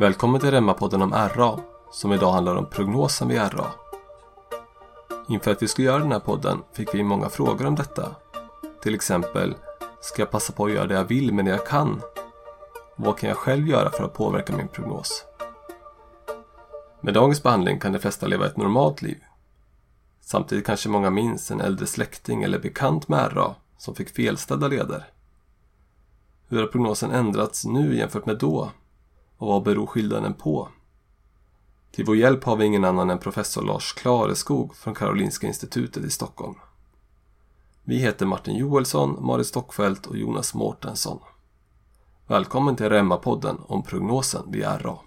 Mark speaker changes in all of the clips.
Speaker 1: Välkommen till Remmapodden om RA, som idag handlar om prognosen vid RA. Inför att vi skulle göra den här podden fick vi många frågor om detta. Till exempel, ska jag passa på att göra det jag vill men det jag kan? Vad kan jag själv göra för att påverka min prognos? Med dagens behandling kan de flesta leva ett normalt liv. Samtidigt kanske många minns en äldre släkting eller bekant med RA som fick felställda leder. Hur har prognosen ändrats nu jämfört med då? Och vad beror skillnaden på? Till vår hjälp har vi ingen annan än professor Lars Klareskog från Karolinska institutet i Stockholm. Vi heter Martin Joelsson, Marit Stockfeldt och Jonas Mårtensson. Välkommen till Remmapodden om prognosen vid RA.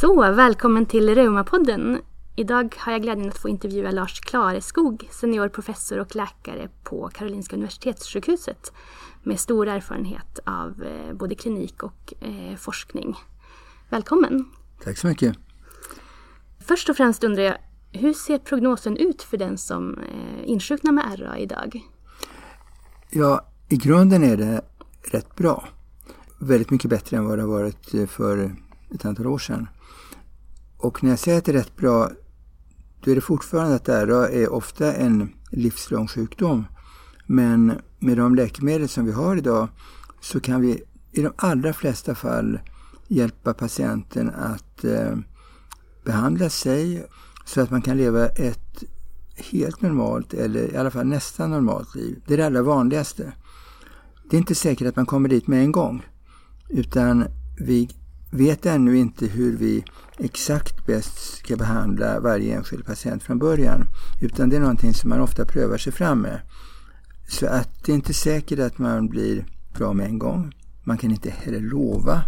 Speaker 2: Så, välkommen till Reumapodden. Idag har jag glädjen att få intervjua Lars Klareskog, senior professor och läkare på Karolinska Universitetssjukhuset med stor erfarenhet av eh, både klinik och eh, forskning. Välkommen!
Speaker 3: Tack så mycket!
Speaker 2: Först och främst undrar jag, hur ser prognosen ut för den som eh, insjuknar med RA idag?
Speaker 3: Ja, i grunden är det rätt bra. Väldigt mycket bättre än vad det har varit för ett antal år sedan. Och när jag säger att det är rätt bra, då är det fortfarande att RA är ofta en livslång sjukdom. Men med de läkemedel som vi har idag så kan vi i de allra flesta fall hjälpa patienten att eh, behandla sig så att man kan leva ett helt normalt eller i alla fall nästan normalt liv. Det är det allra vanligaste. Det är inte säkert att man kommer dit med en gång utan vi vet ännu inte hur vi exakt bäst ska behandla varje enskild patient från början utan det är någonting som man ofta prövar sig fram med. Så att det är inte säkert att man blir bra med en gång. Man kan inte heller lova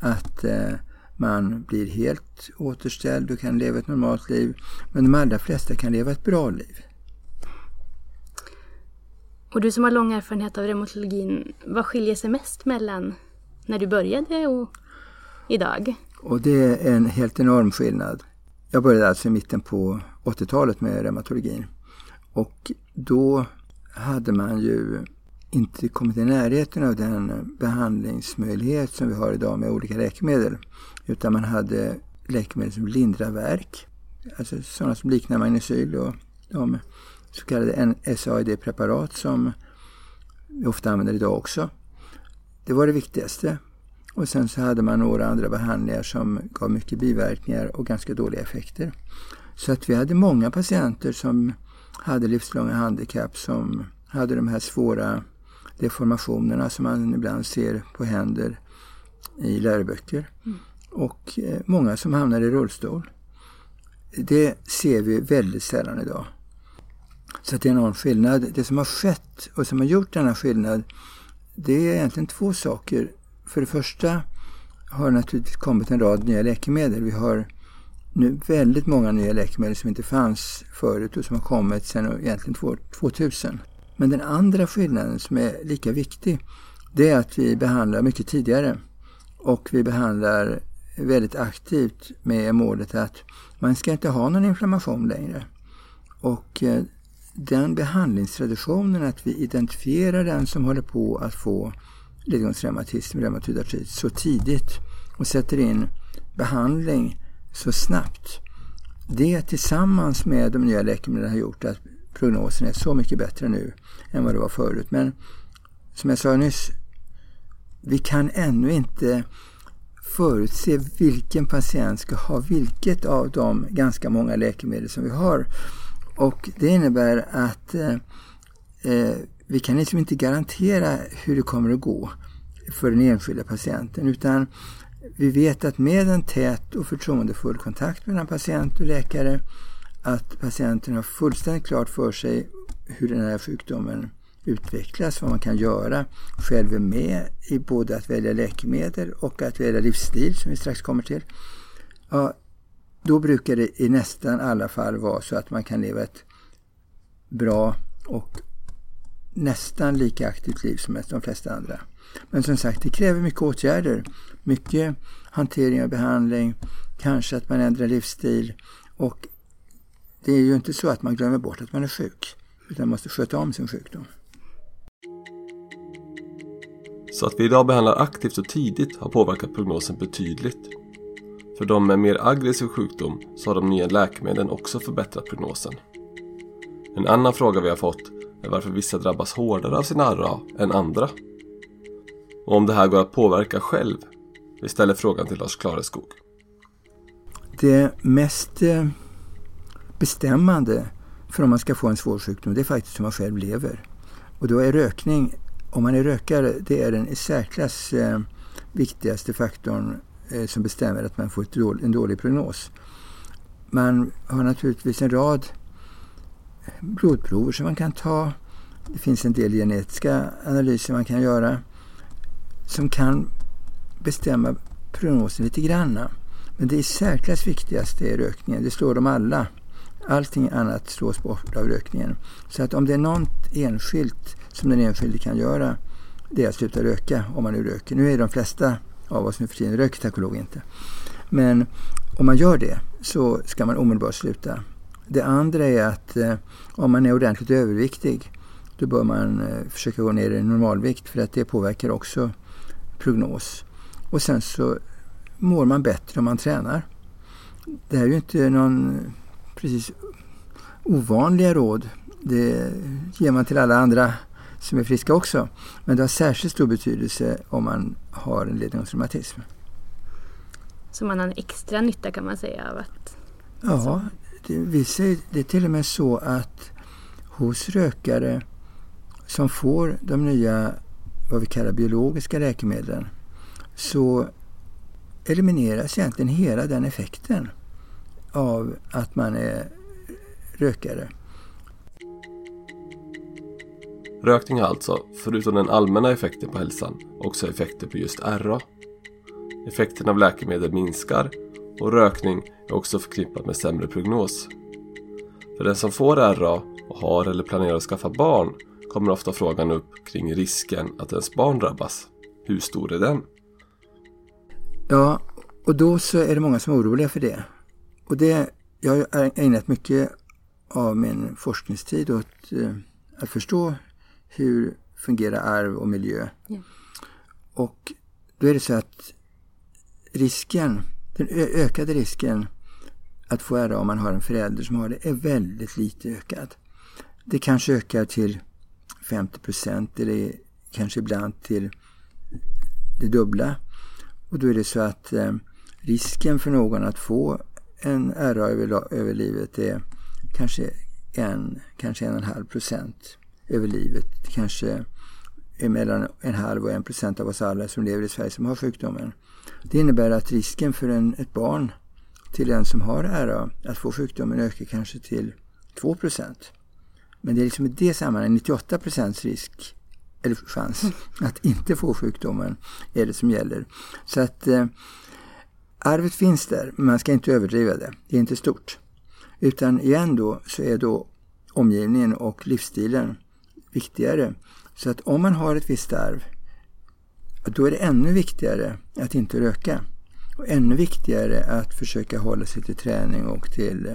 Speaker 3: att eh, man blir helt återställd och kan leva ett normalt liv. Men de allra flesta kan leva ett bra liv.
Speaker 2: Och du som har lång erfarenhet av reumatologin, vad skiljer sig mest mellan när du började och idag?
Speaker 3: Och det är en helt enorm skillnad. Jag började alltså i mitten på 80-talet med reumatologin. Och då hade man ju inte kommit i närheten av den behandlingsmöjlighet som vi har idag med olika läkemedel. Utan man hade läkemedel som lindrar värk, alltså sådana som liknar magnecyl och de så kallade SAID-preparat som vi ofta använder idag också. Det var det viktigaste. Och sen så hade man några andra behandlingar som gav mycket biverkningar och ganska dåliga effekter. Så att vi hade många patienter som hade livslånga handikapp som hade de här svåra deformationerna som man ibland ser på händer i läroböcker. Mm. Och eh, många som hamnar i rullstol. Det ser vi väldigt sällan idag. Så det är någon skillnad. Det som har skett och som har gjort denna skillnad det är egentligen två saker. För det första har det naturligtvis kommit en rad nya läkemedel. Vi har nu väldigt många nya läkemedel som inte fanns förut och som har kommit sedan egentligen 2000. Men den andra skillnaden som är lika viktig det är att vi behandlar mycket tidigare och vi behandlar väldigt aktivt med målet att man ska inte ha någon inflammation längre. Och eh, den behandlingstraditionen att vi identifierar den som håller på att få ledgångsreumatism, reumatoid artrit så tidigt och sätter in behandling så snabbt. Det tillsammans med de nya läkemedlen har gjort att prognosen är så mycket bättre nu än vad det var förut. Men som jag sa nyss, vi kan ännu inte förutse vilken patient ska ha vilket av de ganska många läkemedel som vi har. Och det innebär att eh, eh vi kan liksom inte garantera hur det kommer att gå för den enskilda patienten utan vi vet att med en tät och förtroendefull kontakt mellan patient och läkare att patienten har fullständigt klart för sig hur den här sjukdomen utvecklas, vad man kan göra. Själv är med i både att välja läkemedel och att välja livsstil som vi strax kommer till. Ja, då brukar det i nästan alla fall vara så att man kan leva ett bra och nästan lika aktivt liv som de flesta andra. Men som sagt, det kräver mycket åtgärder. Mycket hantering och behandling, kanske att man ändrar livsstil och det är ju inte så att man glömmer bort att man är sjuk, utan måste sköta om sin sjukdom.
Speaker 1: Så att vi idag behandlar aktivt och tidigt har påverkat prognosen betydligt. För de med mer aggressiv sjukdom så har de nya läkemedlen också förbättrat prognosen. En annan fråga vi har fått varför vissa drabbas hårdare av sin RA än andra. Och om det här går att påverka själv. Vi ställer frågan till Lars Klareskog.
Speaker 3: Det mest eh, bestämmande för om man ska få en svår sjukdom det är faktiskt hur man själv lever. Och då är rökning, om man är rökare, det är den i särklass eh, viktigaste faktorn eh, som bestämmer att man får dålig, en dålig prognos. Man har naturligtvis en rad blodprover som man kan ta. Det finns en del genetiska analyser man kan göra som kan bestämma prognosen lite grann. Men det i särklass viktigaste är rökningen. Det slår de alla. Allting annat slås bort av rökningen. Så att om det är något enskilt som den enskilde kan göra det är att sluta röka om man nu röker. Nu är de flesta av oss nu för tiden röker tack och lov inte. Men om man gör det så ska man omedelbart sluta. Det andra är att eh, om man är ordentligt överviktig då bör man eh, försöka gå ner i normalvikt för att det påverkar också prognos. Och sen så mår man bättre om man tränar. Det här är ju inte någon precis ovanliga råd. Det ger man till alla andra som är friska också. Men det har särskilt stor betydelse om man har en ledgångsreumatism.
Speaker 2: Så man har en extra nytta kan man säga av att...
Speaker 3: Ja, det, visar, det är till och med så att hos rökare som får de nya vad vi kallar biologiska läkemedlen så elimineras egentligen hela den effekten av att man är rökare.
Speaker 1: Rökning har alltså, förutom den allmänna effekten på hälsan, också effekter på just RA. Effekten av läkemedel minskar och rökning är också förknippat med sämre prognos. För den som får RA och har eller planerar att skaffa barn kommer ofta frågan upp kring risken att ens barn drabbas. Hur stor är den?
Speaker 3: Ja, och då så är det många som är oroliga för det. Och det, jag har ägnat mycket av min forskningstid åt eh, att förstå hur fungerar arv och miljö. Yeah. Och då är det så att risken, den ökade risken att få RA om man har en förälder som har det är väldigt lite ökad. Det kanske ökar till 50 procent eller kanske ibland till det dubbla. Och då är det så att eh, risken för någon att få en RA över, över livet är kanske en, kanske en och en halv procent över livet. Kanske är mellan en halv och en procent av oss alla som lever i Sverige som har sjukdomen. Det innebär att risken för en, ett barn till en som har RA att få sjukdomen ökar kanske till 2 procent. Men det är liksom i det sammanhanget 98 procents risk eller chans att inte få sjukdomen är det som gäller. Så att eh, arvet finns där, men man ska inte överdriva det. Det är inte stort. Utan igen då så är då omgivningen och livsstilen viktigare. Så att om man har ett visst arv, då är det ännu viktigare att inte röka. Och ännu viktigare att försöka hålla sig till träning och till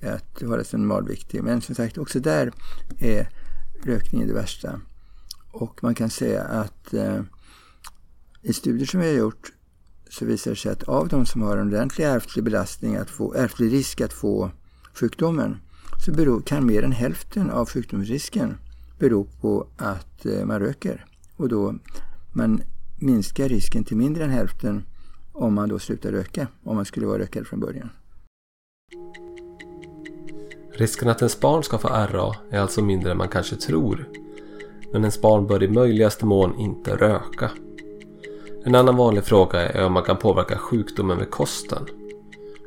Speaker 3: eh, att hålla sig normalviktig. Men som sagt, också där är rökningen det värsta. Och man kan säga att eh, i studier som vi har gjort så visar det sig att av de som har en ordentlig ärftlig belastning, att få, ärftlig risk att få sjukdomen, så beror, kan mer än hälften av sjukdomsrisken bero på att eh, man röker. Och då man minska risken till mindre än hälften om man då slutar röka, om man skulle vara rökare från början.
Speaker 1: Risken att ens barn ska få RA är alltså mindre än man kanske tror. Men ens barn bör i möjligaste mån inte röka. En annan vanlig fråga är om man kan påverka sjukdomen med kosten.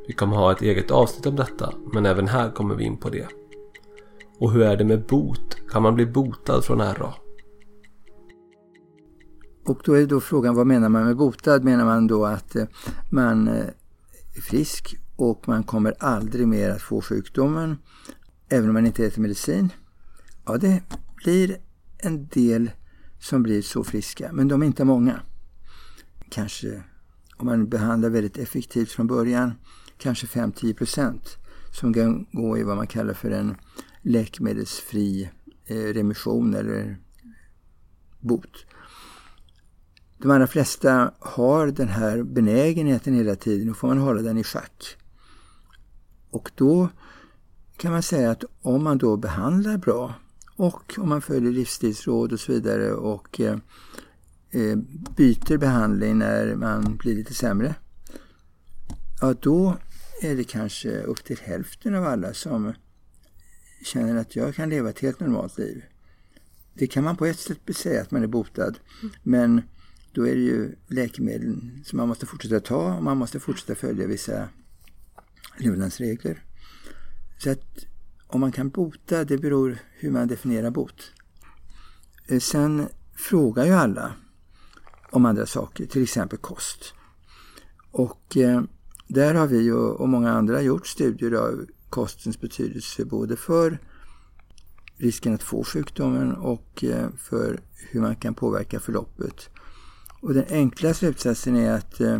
Speaker 1: Vi kommer ha ett eget avsnitt om detta, men även här kommer vi in på det. Och hur är det med bot? Kan man bli botad från RA?
Speaker 3: Och då är då frågan, vad menar man med botad? Menar man då att eh, man eh, är frisk och man kommer aldrig mer att få sjukdomen även om man inte äter medicin? Ja, det blir en del som blir så friska, men de är inte många. Kanske om man behandlar väldigt effektivt från början, kanske 5-10 procent som kan gå i vad man kallar för en läkemedelsfri eh, remission eller bot de allra flesta har den här benägenheten hela tiden och får man hålla den i schack. Och då kan man säga att om man då behandlar bra och om man följer livsstilsråd och så vidare och eh, eh, byter behandling när man blir lite sämre. Ja, då är det kanske upp till hälften av alla som känner att jag kan leva ett helt normalt liv. Det kan man på ett sätt säga att man är botad. Men då är det ju läkemedel som man måste fortsätta ta och man måste fortsätta följa vissa levnadsregler. Så att om man kan bota, det beror hur man definierar bot. Eh, sen frågar ju alla om andra saker, till exempel kost. Och eh, där har vi och, och många andra gjort studier av kostens betydelse både för risken att få sjukdomen och eh, för hur man kan påverka förloppet. Och den enkla slutsatsen är att eh,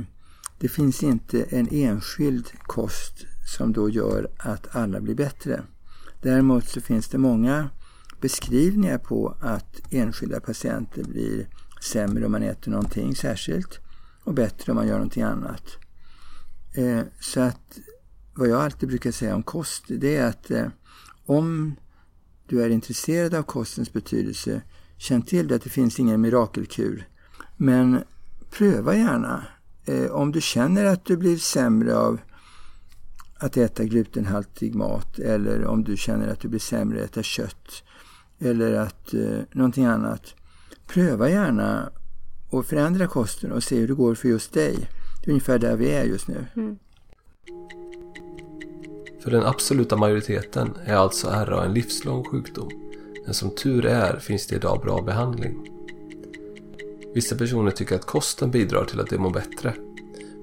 Speaker 3: det finns inte en enskild kost som då gör att alla blir bättre. Däremot så finns det många beskrivningar på att enskilda patienter blir sämre om man äter någonting särskilt och bättre om man gör någonting annat. Eh, så att vad jag alltid brukar säga om kost det är att eh, om du är intresserad av kostens betydelse känn till att det finns ingen mirakelkur. Men pröva gärna. Eh, om du känner att du blir sämre av att äta glutenhaltig mat eller om du känner att du blir sämre att äta kött eller att eh, någonting annat. Pröva gärna och förändra kosten och se hur det går för just dig. Det är ungefär där vi är just nu. Mm.
Speaker 1: För den absoluta majoriteten är alltså RA en livslång sjukdom. Men som tur är finns det idag bra behandling. Vissa personer tycker att kosten bidrar till att de mår bättre.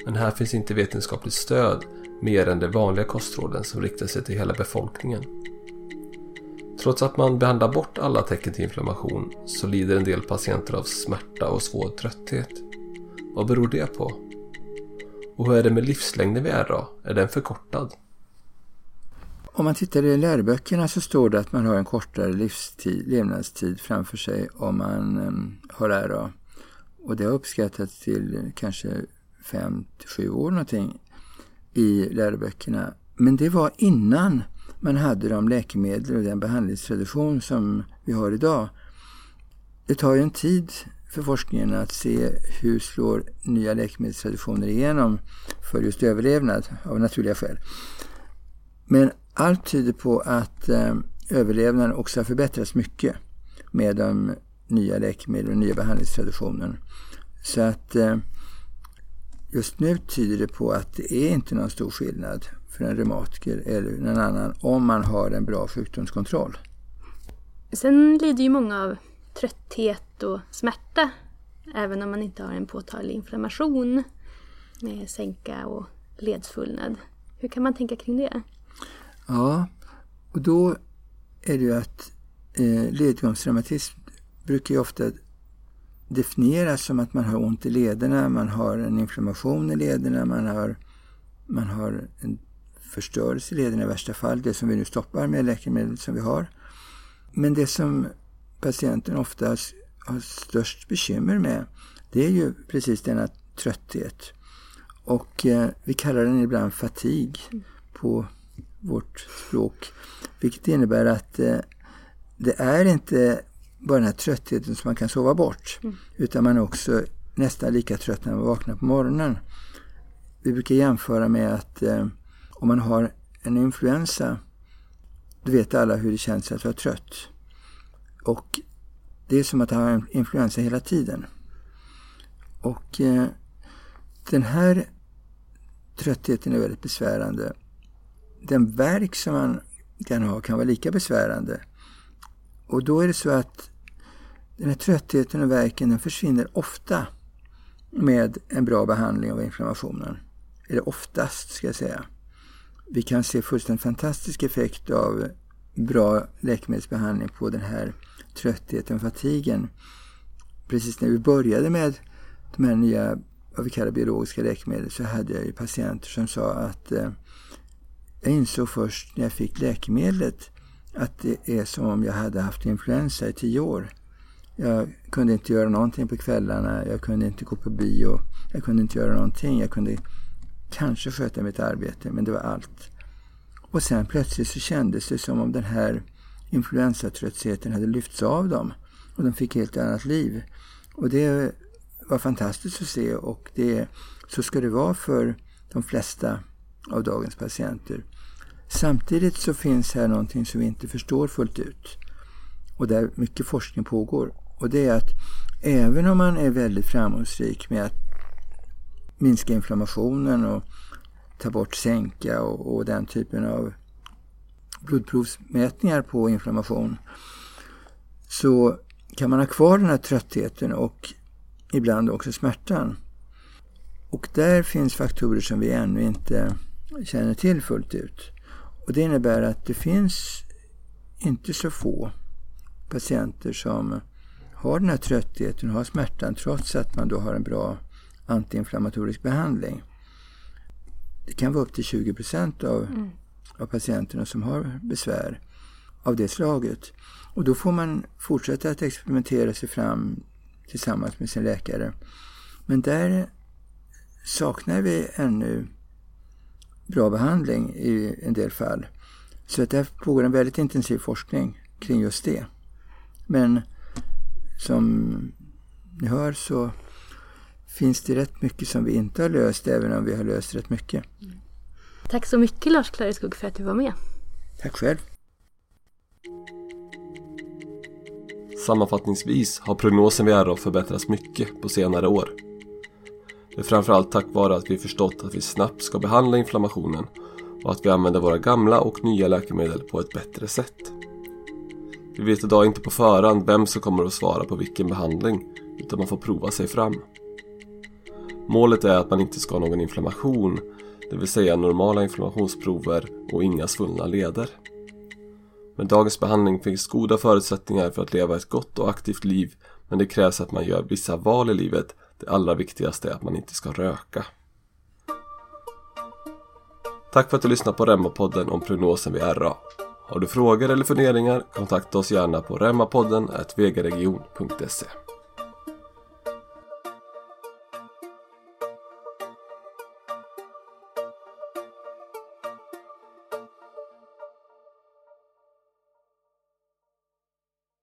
Speaker 1: Men här finns inte vetenskapligt stöd mer än de vanliga kostråden som riktar sig till hela befolkningen. Trots att man behandlar bort alla tecken till inflammation så lider en del patienter av smärta och svår trötthet. Vad beror det på? Och hur är det med livslängden vid RA? Är den förkortad?
Speaker 3: Om man tittar i läroböckerna så står det att man har en kortare livstid, levnadstid framför sig om man um, har RA. Och det har uppskattats till kanske 5-7 år någonting i läroböckerna. Men det var innan man hade de läkemedel och den behandlingstradition som vi har idag. Det tar ju en tid för forskningen att se hur slår nya läkemedelstraditioner igenom för just överlevnad av naturliga skäl. Men allt tyder på att eh, överlevnaden också har förbättrats mycket med de nya läkemedlen och nya behandlingstraditionen. Så att eh, just nu tyder det på att det är inte någon stor skillnad för en reumatiker eller någon annan om man har en bra sjukdomskontroll.
Speaker 2: Sen lider ju många av trötthet och smärta även om man inte har en påtaglig inflammation med sänka och ledsfullnad. Hur kan man tänka kring det?
Speaker 3: Ja, och då är det ju att eh, ledgångsreumatism brukar ju ofta definieras som att man har ont i lederna, man har en inflammation i lederna, man har, man har en förstörelse i lederna i värsta fall, det som vi nu stoppar med läkemedel som vi har. Men det som patienten oftast har störst bekymmer med, det är ju precis denna trötthet. Och eh, vi kallar den ibland fatig på vårt språk. Vilket innebär att eh, det är inte bara den här tröttheten som man kan sova bort. Mm. Utan man är också nästan lika trött när man vaknar på morgonen. Vi brukar jämföra med att eh, om man har en influensa, då vet alla hur det känns att vara trött. Och det är som att ha en influensa hela tiden. Och eh, den här tröttheten är väldigt besvärande. Den verk som man kan ha kan vara lika besvärande. Och då är det så att den här tröttheten och värken den försvinner ofta med en bra behandling av inflammationen. Eller oftast ska jag säga. Vi kan se fullständigt fantastisk effekt av bra läkemedelsbehandling på den här tröttheten, fatigen. Precis när vi började med de här nya, vad vi kallar biologiska läkemedel, så hade jag ju patienter som sa att eh, jag insåg först när jag fick läkemedlet att det är som om jag hade haft influensa i tio år. Jag kunde inte göra någonting på kvällarna, jag kunde inte gå på bio, jag kunde inte göra någonting. Jag kunde kanske sköta mitt arbete, men det var allt. Och sen plötsligt så kändes det som om den här influensatröttheten hade lyfts av dem och de fick helt annat liv. Och det var fantastiskt att se och det, så ska det vara för de flesta av dagens patienter. Samtidigt så finns här någonting som vi inte förstår fullt ut och där mycket forskning pågår. Och det är att även om man är väldigt framgångsrik med att minska inflammationen och ta bort sänka och, och den typen av blodprovsmätningar på inflammation så kan man ha kvar den här tröttheten och ibland också smärtan. Och där finns faktorer som vi ännu inte känner till fullt ut. Och Det innebär att det finns inte så få patienter som har den här tröttheten och har smärtan trots att man då har en bra antiinflammatorisk behandling. Det kan vara upp till 20 procent av, mm. av patienterna som har besvär av det slaget. Och då får man fortsätta att experimentera sig fram tillsammans med sin läkare. Men där saknar vi ännu bra behandling i en del fall. Så att där pågår en väldigt intensiv forskning kring just det. Men som ni hör så finns det rätt mycket som vi inte har löst även om vi har löst rätt mycket.
Speaker 2: Tack så mycket Lars Klareskog för att du var med.
Speaker 3: Tack själv.
Speaker 1: Sammanfattningsvis har prognosen vid RA förbättrats mycket på senare år. Det är framförallt tack vare att vi förstått att vi snabbt ska behandla inflammationen och att vi använder våra gamla och nya läkemedel på ett bättre sätt. Vi vet idag inte på förhand vem som kommer att svara på vilken behandling utan man får prova sig fram. Målet är att man inte ska ha någon inflammation, det vill säga normala inflammationsprover och inga svullna leder. Med dagens behandling finns goda förutsättningar för att leva ett gott och aktivt liv men det krävs att man gör vissa val i livet. Det allra viktigaste är att man inte ska röka. Tack för att du lyssnade på Remmapodden om prognosen vid RA. Har du frågor eller funderingar kontakta oss gärna på remmapodden vgregion.se